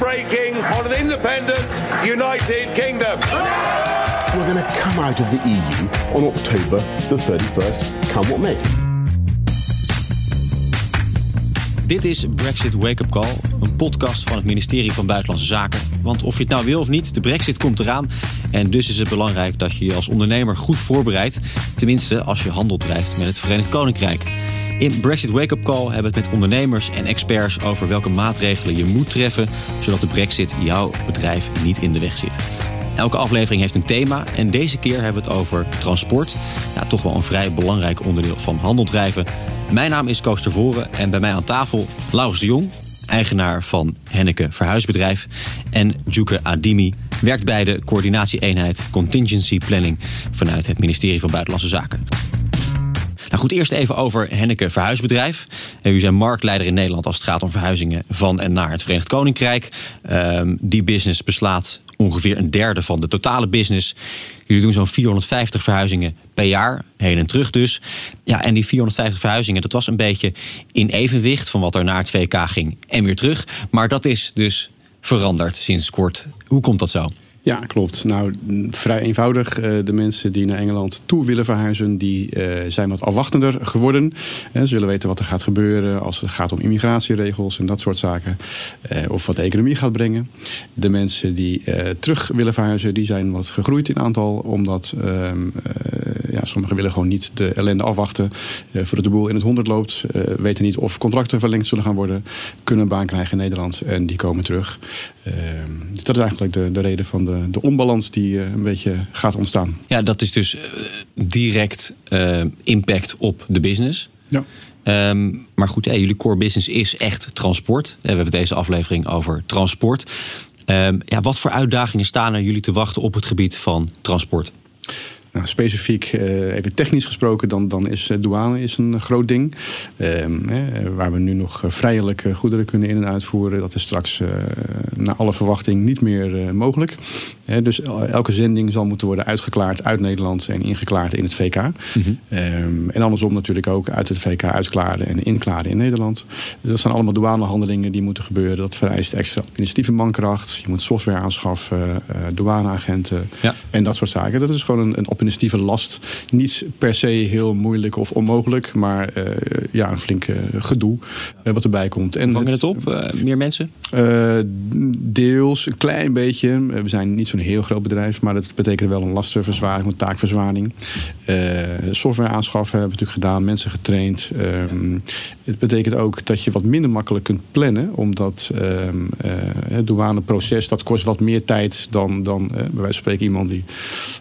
breaking on an independent United Kingdom. We're going to come out of the EU on October the 31st, come what may. Dit is Brexit Wake Up Call, een podcast van het ministerie van Buitenlandse Zaken. Want of je het nou wil of niet, de Brexit komt eraan. En dus is het belangrijk dat je je als ondernemer goed voorbereidt. Tenminste, als je handel drijft met het Verenigd Koninkrijk. In Brexit Wake Up Call hebben we het met ondernemers en experts over welke maatregelen je moet treffen, zodat de Brexit jouw bedrijf niet in de weg zit. Elke aflevering heeft een thema en deze keer hebben we het over transport. Ja, toch wel een vrij belangrijk onderdeel van handeldrijven. Mijn naam is Koos Tervoren en bij mij aan tafel Laurens de Jong, eigenaar van Henneke Verhuisbedrijf. En Djuke Adimi, werkt bij de coördinatie-eenheid Contingency Planning vanuit het ministerie van Buitenlandse Zaken. Goed, eerst even over Henneke Verhuisbedrijf. U zijn marktleider in Nederland als het gaat om verhuizingen van en naar het Verenigd Koninkrijk. Ehm, die business beslaat ongeveer een derde van de totale business. Jullie doen zo'n 450 verhuizingen per jaar, heen en terug dus. Ja, en die 450 verhuizingen, dat was een beetje in evenwicht van wat er naar het VK ging en weer terug. Maar dat is dus veranderd sinds kort. Hoe komt dat zo? Ja, klopt. Nou, vrij eenvoudig. Eh, de mensen die naar Engeland toe willen verhuizen, die eh, zijn wat afwachtender geworden. Ze willen weten wat er gaat gebeuren als het gaat om immigratieregels en dat soort zaken. Eh, of wat de economie gaat brengen. De mensen die terug willen verhuizen, die zijn wat gegroeid in aantal. Omdat ehm, ja, sommigen willen gewoon niet de ellende afwachten voordat de boel in het honderd loopt. weten niet of contracten verlengd zullen gaan worden. Kunnen een baan krijgen in Nederland en die komen terug. Ehm, dus dat is eigenlijk de, de reden van de de, onbalans die uh, een beetje gaat ontstaan. Ja, dat is dus direct impact op de business. Ja. Um, maar goed, ja, jullie core business is echt transport. We hebben deze aflevering over transport. Um, ja, wat voor uitdagingen staan er jullie te wachten op het gebied van transport? Nou, specifiek, uh, even technisch gesproken, dan, dan is uh, douane is een groot ding. Uh, waar we nu nog vrijelijk goederen kunnen in- en uitvoeren. Dat is straks naar alle verwachting niet meer mogelijk. Dus elke zending zal moeten worden uitgeklaard uit Nederland en ingeklaard in het VK. Mm -hmm. en andersom natuurlijk ook uit het VK uitklaren en inklaren in Nederland. Dus dat zijn allemaal douanehandelingen die moeten gebeuren. Dat vereist extra administratieve mankracht. Je moet software aanschaffen, douaneagenten ja. en dat soort zaken. Dat is gewoon een, een administratieve last. Niet per se heel moeilijk of onmogelijk, maar uh, ja, een flink uh, gedoe uh, wat erbij komt. En Vangen het op? meer mensen? deels, een klein beetje. we zijn niet zo'n heel groot bedrijf, maar dat betekent wel een lastenverzwaring, een taakverzwaring. software aanschaffen hebben we natuurlijk gedaan, mensen getraind. Ehm, het betekent ook dat je wat minder makkelijk kunt plannen, omdat um, het douaneproces dat kost wat meer tijd dan, dan bij wijze van spreken iemand die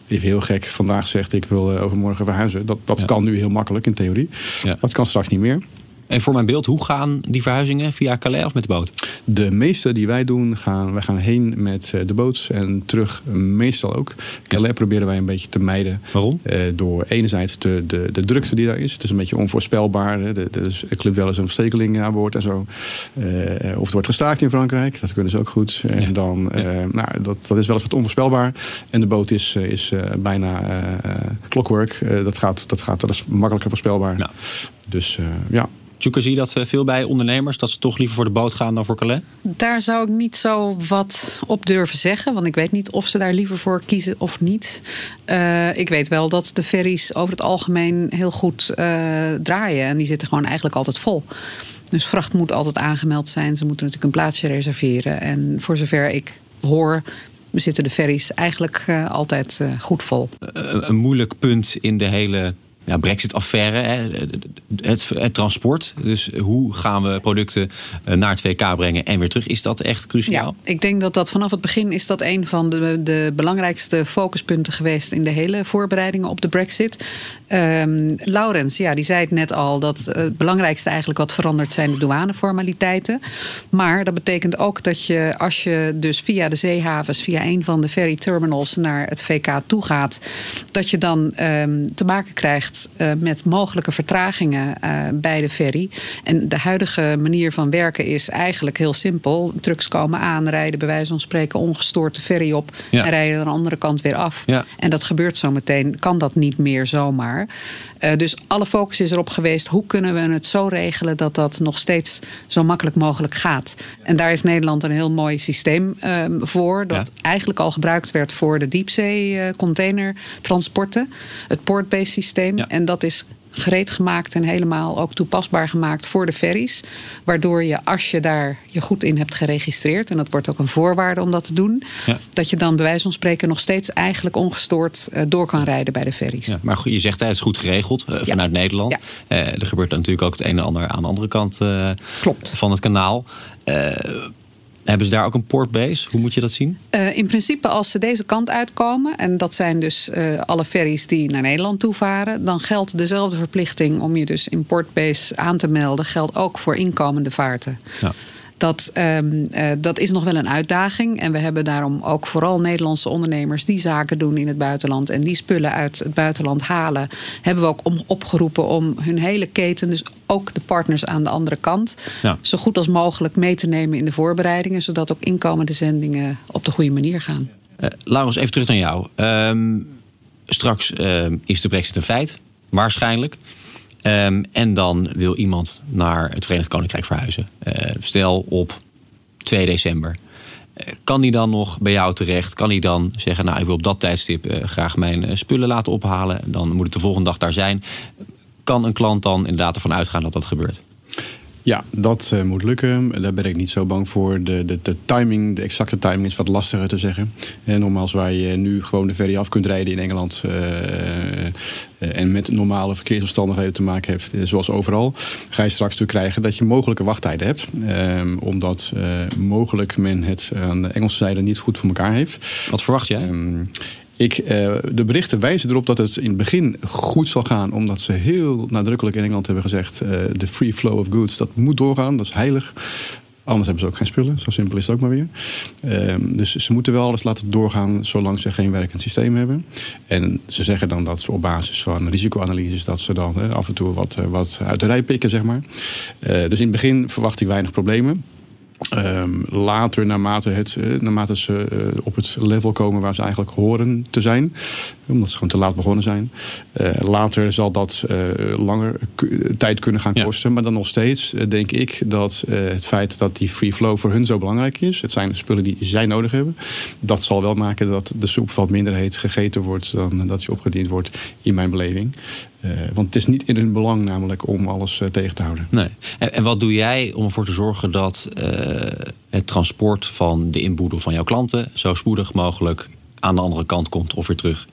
even heel gek vandaag zegt ik wil overmorgen verhuizen. Dat, dat ja. kan nu heel makkelijk in theorie. Ja. Dat kan straks niet meer. En voor mijn beeld, hoe gaan die verhuizingen? Via Calais of met de boot? De meeste die wij doen, gaan, wij gaan heen met de boot en terug meestal ook. Calais proberen wij een beetje te mijden. Waarom? Uh, door enerzijds de, de, de drukte die daar is. Het is een beetje onvoorspelbaar. Hè. De, de, er klimt wel eens een verstekeling aan boord en zo. Uh, of het wordt gestaakt in Frankrijk. Dat kunnen ze ook goed. En ja. dan, uh, nou, dat, dat is wel eens wat onvoorspelbaar. En de boot is, is bijna clockwork. dat, gaat, dat, gaat, dat is makkelijker voorspelbaar. Ja. Dus ja, Tjoeke, zie je dat veel bij ondernemers? Dat ze toch liever voor de boot gaan dan voor Calais? Daar zou ik niet zo wat op durven zeggen. Want ik weet niet of ze daar liever voor kiezen of niet. Uh, ik weet wel dat de ferries over het algemeen heel goed uh, draaien. En die zitten gewoon eigenlijk altijd vol. Dus vracht moet altijd aangemeld zijn. Ze moeten natuurlijk een plaatsje reserveren. En voor zover ik hoor zitten de ferries eigenlijk uh, altijd goed vol. een moeilijk punt in de hele ja, Brexit-affaire, het, het, transport. Dus hoe gaan we producten eh, naar het VK brengen en weer terug? Is dat echt cruciaal? Ja, ik denk dat dat vanaf het begin is dat een van de, de belangrijkste focuspunten geweest in de hele voorbereidingen op de Brexit. Um, Laurens, ja, die zei het net al, dat het belangrijkste eigenlijk wat verandert zijn de douaneformaliteiten. Maar dat betekent ook dat je, als je dus via de zeehavens, via een van de ferry terminals naar het VK toe gaat, dat je dan um, te maken krijgt overlegd met mogelijke vertragingen bij de ferry. En de huidige manier van werken is eigenlijk heel simpel. Trucks komen aan, rijden bij wijze van spreken ongestoord de ferry op en rijden aan de andere kant weer af. En dat gebeurt zo meteen, kan dat niet meer zomaar. Uh, dus alle focus is erop geweest, hoe kunnen we het zo regelen dat dat nog steeds zo makkelijk mogelijk gaat. En daar heeft Nederland een heel mooi systeem uh, voor, dat eigenlijk al gebruikt werd voor de diepzee containertransporten. Het port-based systeem. En dat is gereed gemaakt en helemaal ook toepasbaar gemaakt voor de ferries. Waardoor je, als je daar je goed in hebt geregistreerd, en dat wordt ook een voorwaarde om dat te doen, dat je dan bij wijze van spreken nog steeds eigenlijk ongestoord uh, door kan rijden bij de ferries. Ja, maar je zegt het is goed geregeld uh, vanuit Nederland. Uh, er gebeurt natuurlijk ook het een en ander aan de andere kant Klopt. van het kanaal. Hebben ze daar ook een portbase? Hoe moet je dat zien? Uh, in principe als ze deze kant uitkomen... en dat zijn dus uh, alle ferries die naar Nederland toe varen... dan geldt dezelfde verplichting om je dus in portbase aan te melden... geldt ook voor inkomende vaarten. Ja. Dat, um, uh, dat is nog wel een uitdaging. En we hebben daarom ook vooral Nederlandse ondernemers die zaken doen in het buitenland en die spullen uit het buitenland halen, hebben we ook om, opgeroepen om hun hele keten, dus ook de partners aan de andere kant, ja. zo goed als mogelijk mee te nemen in de voorbereidingen, zodat ook inkomende zendingen op de goede manier gaan. Uh, Laurens, even terug naar jou. Um, straks uh, is de brexit een feit, waarschijnlijk. Um, en dan wil iemand naar het Verenigd Koninkrijk verhuizen. Uh, stel op 2 december. Uh, kan die dan nog bij jou terecht? Kan hij dan zeggen, nou ik wil op dat tijdstip uh, graag mijn spullen laten ophalen. Dan moet het de volgende dag daar zijn. Kan een klant dan inderdaad ervan uitgaan dat dat gebeurt? Ja, dat uh, moet lukken. Daar ben ik niet zo bang voor. De, de, de timing, de exacte timing is wat lastiger te zeggen. En nogmaals, waar je nu gewoon de ferry af kunt rijden in Engeland... Uh, en met normale verkeersomstandigheden te maken hebt, zoals overal... ga je straks natuurlijk krijgen dat je mogelijke wachttijden hebt. Ehm, omdat mogelijk men het aan de Engelse zijde niet goed voor elkaar heeft. Wat verwacht jij? Um, ik, uh, de berichten wijzen erop dat het in het begin goed zal gaan. Omdat ze heel nadrukkelijk in Engeland hebben gezegd... Uh, de free flow of goods, dat moet doorgaan. Dat is heilig. Anders hebben ze ook geen spullen. Zo simpel is het ook maar weer. Uh, dus ze moeten wel alles laten doorgaan zolang ze geen werkend systeem hebben. En ze zeggen dan dat ze op basis van risicoanalyses... dat ze dan af en toe wat, wat uit de rij pikken, zeg maar. dus in het begin verwacht ik weinig problemen. Um, later, naarmate, het, uh, naarmate ze uh, op het level komen waar ze eigenlijk horen te zijn, omdat ze gewoon te laat begonnen zijn, uh, later zal dat langer tijd kunnen gaan kosten. Ja. Maar dan nog steeds denk ik dat het feit dat die free flow voor hun zo belangrijk is, het zijn spullen die zij nodig hebben, dat zal wel maken dat de soep wat minder heet gegeten wordt dan dat die opgediend wordt, in mijn beleving. Uh, want het is niet in hun belang namelijk om alles uh, tegen te houden. Nee. En, en, wat doe jij om ervoor te zorgen dat uh, het transport van de inboedel van jouw klanten zo spoedig mogelijk aan de andere kant komt of weer terug?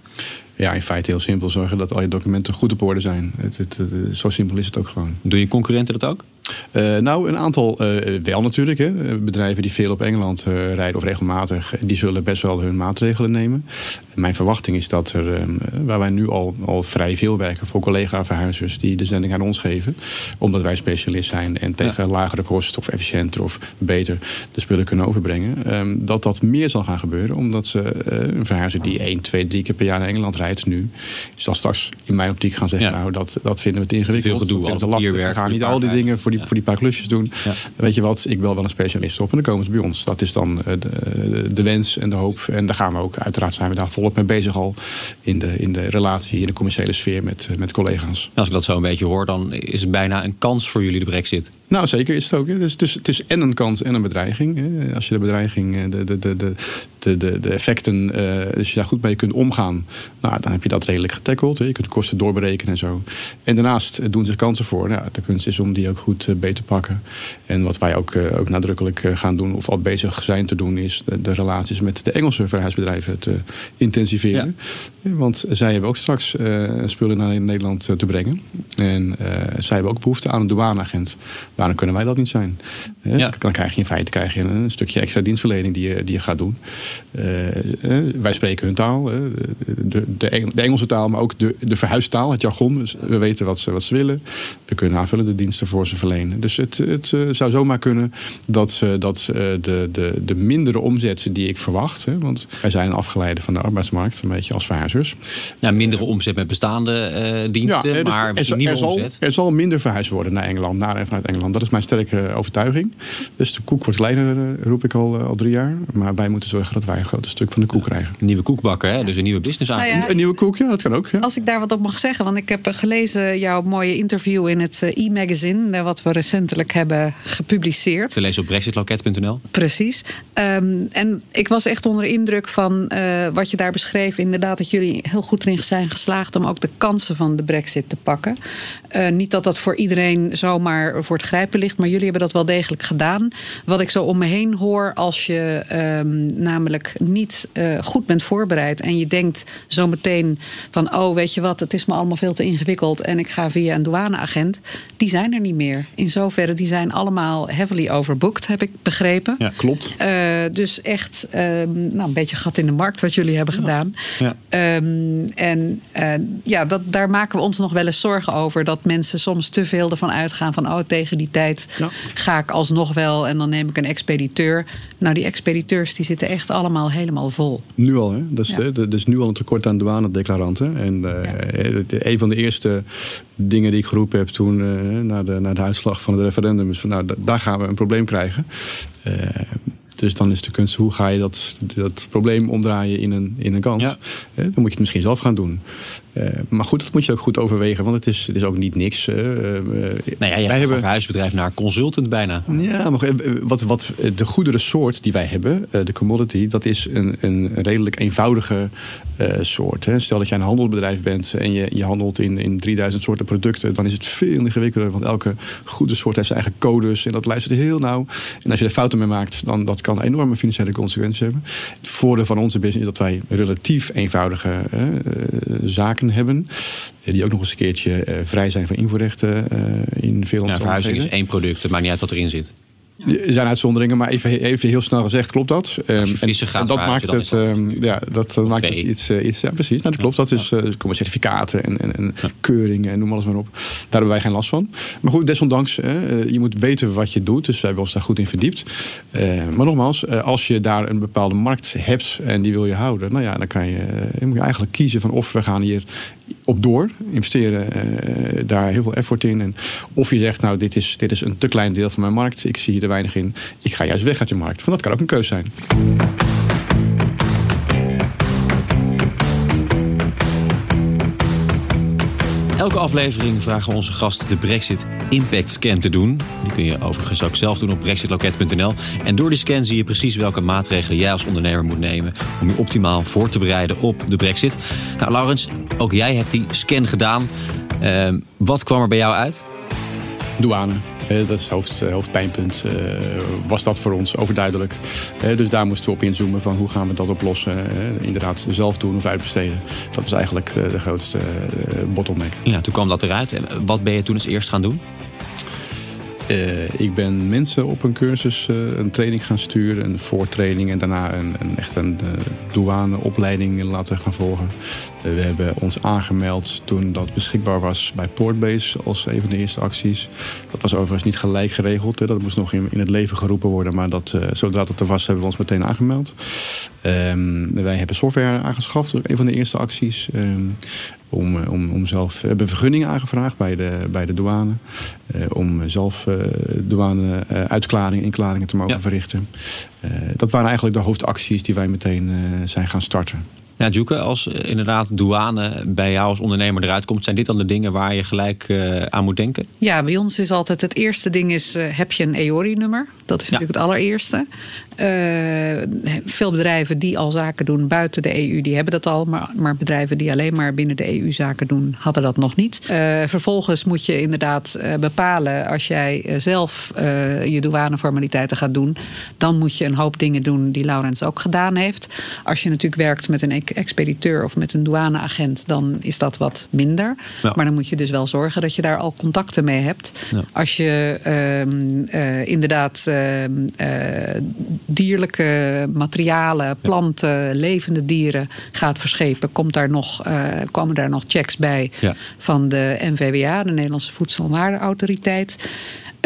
Ja, in feite heel simpel. Zorgen dat al je documenten goed op orde zijn. Het, het, het, zo simpel is het ook gewoon. Doen je concurrenten dat ook? Uh, nou, een aantal uh, wel natuurlijk. Hè. Bedrijven die veel op Engeland uh, rijden of regelmatig, die zullen best wel hun maatregelen nemen. Mijn verwachting is dat er, waar wij nu al, al vrij veel werken voor collega-verhuizers die de zending aan ons geven, omdat wij specialist zijn en tegen ja. lagere kosten of efficiënter of beter de spullen kunnen overbrengen, um, dat dat meer zal gaan gebeuren, omdat ze een verhuizer die 1, 2, 3 keer per jaar naar Engeland rijdt nu, zal straks in mijn optiek gaan zeggen, ja. nou dat, dat vinden we te ingewikkeld. Veel gedoe, te lastig. We gaan niet al die dingen voor die voor die paar klusjes doen. Ja. Weet je wat, ik bel wel een specialist op en dan komen ze bij ons. Dat is dan de, de, de, wens en de hoop. En daar gaan we ook, uiteraard zijn we daar volop mee bezig al. In de, in de relatie, in de commerciële sfeer met, met collega's. Als ik dat zo een beetje hoor, dan is het bijna een kans voor jullie de brexit. Nou, zeker is het ook. Dus, dus, het is en een kans en een bedreiging. Als je de bedreiging, de, de, de, de, de, de effecten, als je daar goed mee kunt omgaan, nou, dan heb je dat redelijk getackeld. Je kunt de kosten doorberekenen en zo. En daarnaast doen zich kansen voor. Nou, de kunst is om die ook goed beter pakken. En wat wij ook, ook nadrukkelijk gaan doen, of al bezig zijn te doen, is de, de relaties met de Engelse verhuisbedrijven te intensiveren. Ja. Want zij hebben ook straks spullen naar Nederland te brengen. En zij hebben ook behoefte aan een douaneagent. Waarom kunnen wij dat niet zijn? Ja. Dan krijg je in feite krijg je een stukje extra dienstverlening die je, die je gaat doen. Wij spreken hun taal, de, de, de, Engelse taal, maar ook de, de verhuistaal, het jargon. Dus we weten wat ze, wat ze willen. We kunnen aanvullende diensten voor ze verlenen. Dus het, het uh, zou zomaar kunnen dat, uh, dat uh, de, de, de mindere omzet die ik verwacht. Hè, want wij zijn afgeleiden van de arbeidsmarkt, een beetje als verhuizers. Ja, mindere omzet met bestaande diensten, ja, dus maar er, nieuwe er zal, omzet. Er zal minder verhuisd worden naar Engeland, naar en vanuit Engeland. Dat is mijn sterke overtuiging. Dus de koek wordt kleiner, roep ik al, al drie jaar. Maar wij moeten zorgen dat wij een groot stuk van de koek krijgen. Een nieuwe koekbakker, hè? dus een nieuwe business aan. Nou ja, een, nieuwe koek, ja, dat kan ook. Ja. Als ik daar wat op mag zeggen, want ik heb gelezen jouw mooie interview in het e-magazine, wat we recentelijk hebben gepubliceerd. Te lezen op brexitloket.nl. Precies. Um, en ik was echt onder indruk van uh, wat je daar beschreef. Inderdaad, dat jullie heel goed erin zijn geslaagd om ook de kansen van de brexit te pakken. Uh, niet dat dat voor iedereen zomaar voor het grijpen ligt, maar jullie hebben dat wel degelijk gedaan. Wat ik zo om me heen hoor, als je um, namelijk niet uh, goed bent voorbereid en je denkt zo meteen van, oh weet je wat, het is me allemaal veel te ingewikkeld en ik ga via een douaneagent, die zijn er niet meer. In zoverre, die zijn allemaal heavily overbooked, heb ik begrepen. Ja, klopt. Uh, dus echt um, nou, een beetje gat in de markt wat jullie hebben ja. gedaan. Ja. Um, en ja, dat, daar maken we ons nog wel eens zorgen over. Dat mensen soms te veel ervan uitgaan van oh, tegen die tijd ja. ga ik alsnog wel en dan neem ik een expediteur. Nou, die expediteurs die zitten echt allemaal helemaal vol. Nu al, hè? Dat is, ja. er is nu al een tekort aan douanedeclaranten. En uh, ja. een van de eerste dingen die ik geroepen heb toen uh, na, de, na de uitslag van het referendum is van nou, daar gaan we een probleem krijgen. Uh, dus dan is de kunst, hoe ga je dat, dat probleem omdraaien in een, in een kans? Ja. Eh, dan moet je het misschien zelf gaan doen. Uh, maar goed, dat moet je ook goed overwegen, want het is, het is ook niet niks. Uh, nou ja, je wij hebben van huisbedrijf naar consultant bijna. Ja, maar wat, wat de goedere soort die wij hebben, de commodity, dat is een, een redelijk eenvoudige soort. Hè. Stel dat jij een handelsbedrijf bent en je, je handelt in, in 3000 soorten producten, dan is het veel ingewikkelder, want elke goede soort heeft zijn eigen codes en dat luistert heel nauw. En als je er fouten mee maakt, dan dat kan enorme financiële consequenties hebben. Het voordeel van onze business is dat wij relatief eenvoudige uh, zaken hebben. Die ook nog eens een keertje vrij zijn van invoerrechten in veel ja, verhuizing is één product, het maakt niet uit wat erin zit. Er zijn uitzonderingen, maar even, even heel snel gezegd, klopt dat? Als je en, gaat en dat maakt het, um, ja, dat maakt het iets, uh, iets. Ja, precies. Nou, dat klopt. Dat is, uh, komen certificaten en, en, en keuringen en noem alles maar op. Daar hebben wij geen last van. Maar goed, desondanks, uh, je moet weten wat je doet. Dus wij hebben ons daar goed in verdiept. maar nogmaals, als je daar een bepaalde markt hebt en die wil je houden, nou ja, dan kan je, dan moet je eigenlijk kiezen van of we gaan hier op door, investeren uh, daar heel veel effort in. En of je zegt, nou, dit is, dit is een te klein deel van mijn markt, ik zie hier te weinig in, ik ga juist weg uit je markt. Van dat kan ook een keuze zijn. Elke aflevering vragen we onze gast de Brexit Impact Scan te doen. Die kun je overigens ook zelf doen op brexitloket.nl. En door die scan zie je precies welke maatregelen jij als ondernemer moet nemen... om je optimaal voor te bereiden op de Brexit. Nou, Laurens, ook jij hebt die scan gedaan. Uh, wat kwam er bij jou uit? Douane. Dat is het hoofd, hoofdpijnpunt. Uh, was dat voor ons overduidelijk. Dus daar moesten we op inzoomen van hoe gaan we dat oplossen. Inderdaad, zelf doen of uitbesteden. Dat was eigenlijk de grootste bottleneck. Ja, toen kwam dat eruit. En wat ben je toen als eerst gaan doen? Uh, ik ben mensen op een cursus uh, een training gaan sturen, een voortraining en daarna een, een echt een uh, douaneopleiding laten gaan volgen. we hebben ons aangemeld toen dat beschikbaar was bij Portbase als een van de eerste acties. Dat was overigens niet gelijk geregeld, hè. dat moest nog in, in, het leven geroepen worden, maar dat, zodra dat er was hebben we ons meteen aangemeld. Um, wij hebben software aangeschaft, een van de eerste acties. Um, om, om, om zelf, we hebben vergunningen aangevraagd bij de, bij de douane. Uh, om zelf uh, douane uh, uitklaringen, inklaringen te mogen ja. verrichten. dat waren eigenlijk de hoofdacties die wij meteen zijn gaan starten. Ja, Djoeke, als inderdaad douane bij jou als ondernemer eruit komt, zijn dit dan de dingen waar je gelijk uh, aan moet denken? Ja, bij ons is altijd het eerste ding is, uh, heb je een EORI-nummer? Dat is ja. natuurlijk het allereerste. Uh, veel bedrijven die al zaken doen buiten de EU, die hebben dat al. Maar, maar bedrijven die alleen maar binnen de EU zaken doen, hadden dat nog niet. vervolgens moet je inderdaad bepalen, als jij zelf je douaneformaliteiten gaat doen, dan moet je een hoop dingen doen die Laurens ook gedaan heeft. Als je natuurlijk werkt met een expediteur of met een douaneagent, dan is dat wat minder. Ja. Maar dan moet je dus wel zorgen dat je daar al contacten mee hebt. Ja. Als je uh, uh, inderdaad uh, dierlijke materialen, planten, levende dieren gaat verschepen, komt daar nog, komen daar nog checks bij van de NVWA, de Nederlandse Voedselwaardeautoriteit.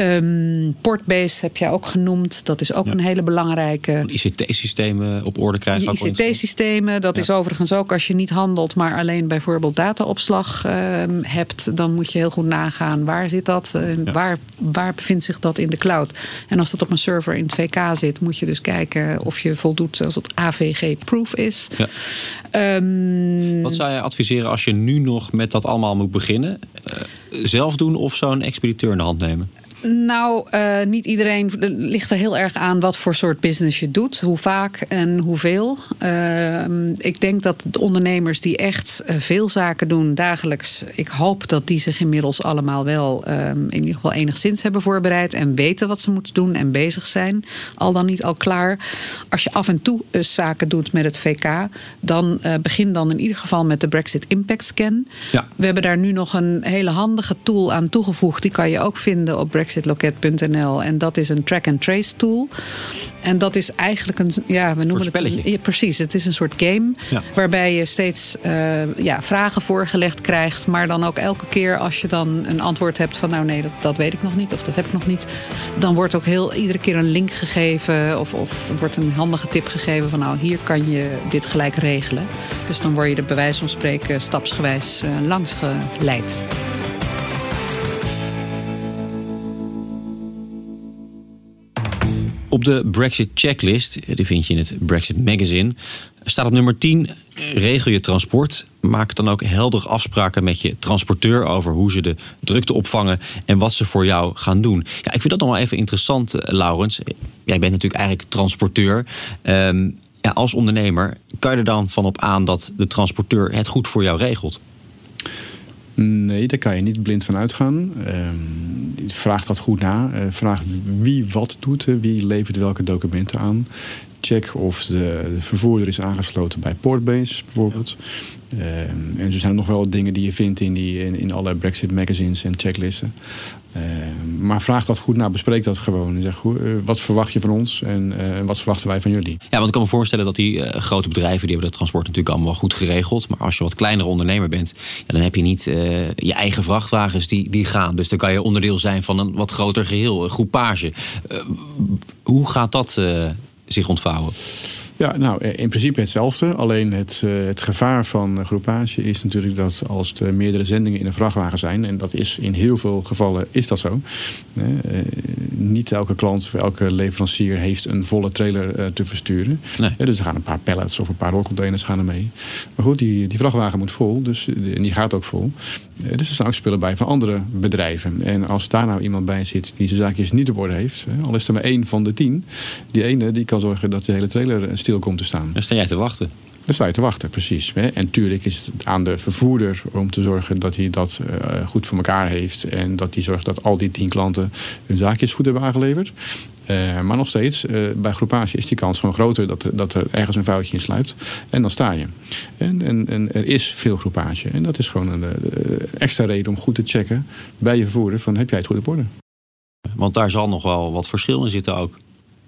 Um, Portbase heb jij ook genoemd. Dat is ook een hele belangrijke. ICT-systemen op orde krijgen. ICT-systemen, dat is overigens ook als je niet handelt, maar alleen bijvoorbeeld dataopslag uh, hebt, dan moet je heel goed nagaan waar zit dat, uh, waar, waar bevindt zich dat in de cloud. En als dat op een server in het VK zit, moet je dus kijken of je voldoet als het AVG-proof is. Um, Wat zou je adviseren als je nu nog met dat allemaal moet beginnen? Uh, zelf doen of zo'n expediteur in de hand nemen? Nou, uh, niet iedereen ligt er heel erg aan wat voor soort business je doet, hoe vaak en hoeveel. Uh, ik denk dat de ondernemers die echt uh, veel zaken doen dagelijks, ik hoop dat die zich inmiddels allemaal wel in ieder geval enigszins hebben voorbereid en weten wat ze moeten doen en bezig zijn, al dan niet al klaar. Als je af en toe zaken doet met het VK, dan begin dan in ieder geval met de Brexit Impact Scan. Ja. We hebben daar nu nog een hele handige tool aan toegevoegd, die kan je ook vinden op Brexit brexitloket.nl. En dat is een track-and-trace tool. En dat is eigenlijk een, ja, we noemen het een, ja, precies. Het is een soort game waarbij je steeds uh, ja, vragen voorgelegd krijgt, maar dan ook elke keer als je dan een antwoord hebt van, nou nee, dat, dat weet ik nog niet of dat heb ik nog niet, dan wordt ook heel iedere keer een link gegeven of, of wordt een handige tip gegeven van, nou hier kan je dit gelijk regelen. Dus dan word je er bij wijze van spreken stapsgewijs uh, langs geleid. Op de Brexit checklist, die vind je in het Brexit Magazine, staat op nummer 10: regel je transport. Maak dan ook helder afspraken met je transporteur over hoe ze de drukte opvangen en wat ze voor jou gaan doen. Ja, ik vind dat nog wel even interessant, eh, Laurens. Jij bent natuurlijk eigenlijk transporteur. Um, ja, als ondernemer, kan je er dan van op aan dat de transporteur het goed voor jou regelt? Nee, daar kan je niet blind van uitgaan. Uh, vraag dat goed na. Uh, vraag wie wat doet, wie levert welke documenten aan. Check of de, de vervoerder is aangesloten bij Portbase bijvoorbeeld. Uh, en er zijn nog wel dingen die je vindt in, die, in, in alle Brexit magazines en checklisten. Uh, maar vraag dat goed na, bespreek dat gewoon. En zeg, uh, wat verwacht je van ons en uh, wat verwachten wij van jullie? Ja, want ik kan me voorstellen dat die grote bedrijven... die hebben dat transport natuurlijk allemaal goed geregeld. Maar als je wat kleinere ondernemer bent... Dan heb je niet je eigen vrachtwagens die, die gaan. Dus dan kan je onderdeel zijn van een wat groter geheel, een groepage. hoe gaat dat zich ontvouwen? Ja, nou, in principe hetzelfde. Alleen het, uh, het gevaar van groepage is natuurlijk dat als er meerdere zendingen in een vrachtwagen zijn, en dat is in heel veel gevallen is dat zo. Uh, niet elke klant of elke leverancier heeft een volle trailer te versturen. Nee. dus er gaan een paar pallets of een paar rolcontainers gaan er mee. Maar goed, die, die vrachtwagen moet vol, dus, en die gaat ook vol. dus er staan ook spullen bij van andere bedrijven. En als daar nou iemand bij zit die zijn zaakjes niet op orde heeft, al is er maar één van de tien, die ene die kan zorgen dat de hele trailer stil komt te staan. Dan sta jij te wachten. Dan sta je te wachten, precies. En natuurlijk is het aan de vervoerder om te zorgen dat hij dat uh, goed voor elkaar heeft. En dat hij zorgt dat al die tien klanten hun zaakjes goed hebben aangeleverd. Uh, maar nog steeds, uh, bij groepage is die kans gewoon groter dat, dat er ergens een foutje in sluipt. En dan sta je. En, en, en er is veel groepage. En dat is gewoon een extra reden om goed te checken bij je vervoerder van heb jij het goed op orde. Want daar zal nog wel wat verschil in zitten ook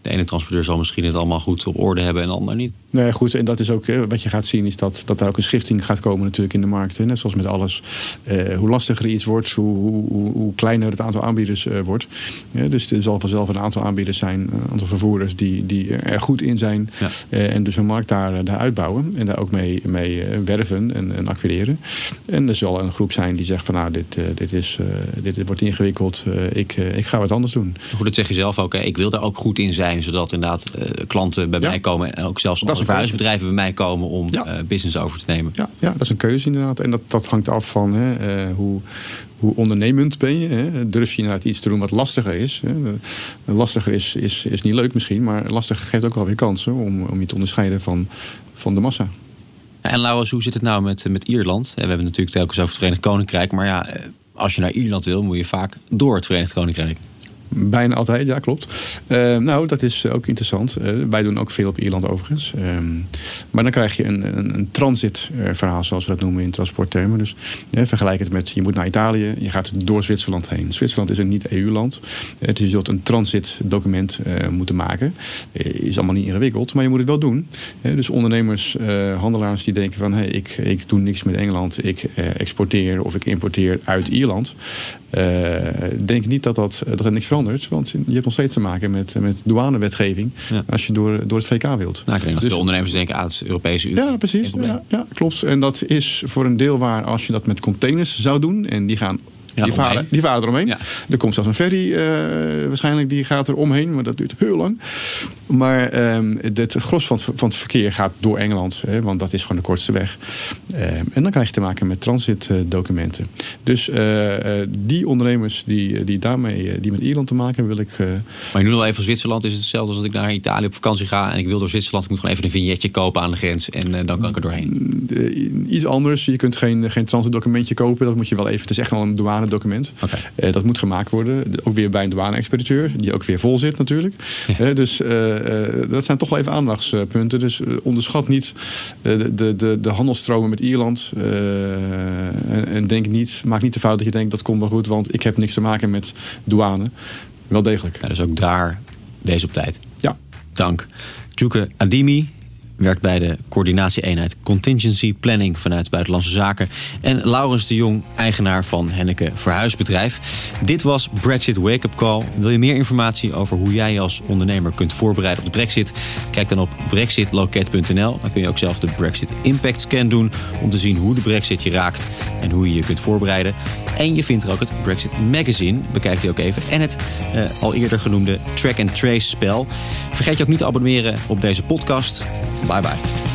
de ene transporteur zal misschien het allemaal goed op orde hebben en de ander niet. Nee, goed. En dat is ook wat je gaat zien, is dat, dat daar ook een schifting gaat komen natuurlijk in de markt. Net zoals met alles. Eh, hoe lastiger iets wordt, hoe, hoe, hoe, kleiner het aantal aanbieders uh, wordt. Ja, dus er zal vanzelf een aantal aanbieders zijn, een aantal vervoerders die, die er goed in zijn. Ja. Uh, en dus een markt daar, daar uitbouwen. En daar ook mee, mee werven en, en acquireren. En er zal een groep zijn die zegt van nou, dit, dit, is, dit, dit wordt ingewikkeld. ik, ik ga wat anders doen. Goed, dat zeg je zelf ook. Hè? Ik wil daar ook goed in zijn zodat inderdaad uh, klanten bij ja. mij komen en ook zelfs andere verhuisbedrijven bij mij komen om ja. uh, business over te nemen. Ja, ja, dat is een keuze inderdaad. En dat, dat hangt af van hè, uh, hoe, hoe ondernemend ben je. Hè? Durf je inderdaad iets te doen wat lastiger is. Hè? Lastiger is, is, is niet leuk misschien, maar lastiger geeft ook wel weer kansen om, om je te onderscheiden van, van de massa. En Laurens, hoe zit het nou met, met Ierland? We hebben natuurlijk telkens over het Verenigd Koninkrijk, maar ja, als je naar Ierland wil, moet je vaak door het Verenigd Koninkrijk. Bijna altijd, ja, klopt. Uh, nou, dat is ook interessant. Uh, wij doen ook veel op Ierland overigens. Uh, maar dan krijg je een, een, een transitverhaal, zoals we dat noemen in transporttermen. Dus vergelijk het met, je moet naar Italië, je gaat door Zwitserland heen. Zwitserland is een niet-EU-land. dus je zult een transitdocument moeten maken. is allemaal niet ingewikkeld, maar je moet het wel doen. dus ondernemers, handelaars die denken van, ik, ik doe niks met Engeland. Ik exporteer of ik importeer uit Ierland. denk niet dat, dat, dat er niks Want je hebt nog steeds te maken met, met douanewetgeving Ja. als je door, door het VK wilt. Nou, ik denk dat Dus- veel ondernemers denken, ah, het Europese Unie. Ja, precies. Ja, klopt. En dat is voor een deel waar als je dat met containers zou doen. En die gaan. Ja, die, varen, die varen eromheen. Ja. Er komt zelfs een ferry eh, waarschijnlijk, die gaat er omheen. Maar dat duurt heel lang. Maar ehm, het gros van het, van het verkeer gaat door Engeland. Hè, want dat is gewoon de kortste weg. Ehm, en dan krijg je te maken met transitdocumenten. Dus eh, eh, die ondernemers die, die daarmee die met Ierland te maken hebben, wil ik... Maar je noemt al even Zwitserland. Is het hetzelfde als dat ik naar Italië op vakantie ga en ik wil door Zwitserland. Ik moet gewoon even een vignetje kopen aan de grens en dan kan ik er doorheen. Eh, iets anders. Je kunt geen, geen transitdocumentje kopen. Dat moet je wel even. Het is echt wel een douanedocument. Oké. Eh, dat moet gemaakt worden. Ook weer bij een douane-expediteur. Die ook weer vol zit natuurlijk. Eh, dus eh, dat zijn toch wel even aandachtspunten. Dus onderschat niet de, de, de, de handelstromen met Ierland. En, en denk niet, maak niet de fout dat je denkt dat komt wel goed. Want ik heb niks te maken met douane. Wel degelijk. Ja, dus ook daar wees op tijd. Ja. Dank. Djuke Adimi werkt bij de coördinatie-eenheid Contingency Planning vanuit Buitenlandse Zaken. En Laurens de Jong, eigenaar van Henneke Verhuisbedrijf. Dit was Brexit Wake Up Call. Wil je meer informatie over hoe jij je als ondernemer kunt voorbereiden op de Brexit? Kijk dan op brexitloket.nl. Dan kun je ook zelf de Brexit Impact Scan doen om te zien hoe de Brexit je raakt en hoe je je kunt voorbereiden. En je vindt er ook het Brexit Magazine. Bekijk die ook even. En het eh, al eerder genoemde Track and Trace spel. Vergeet je ook niet te abonneren op deze podcast. Bye bye.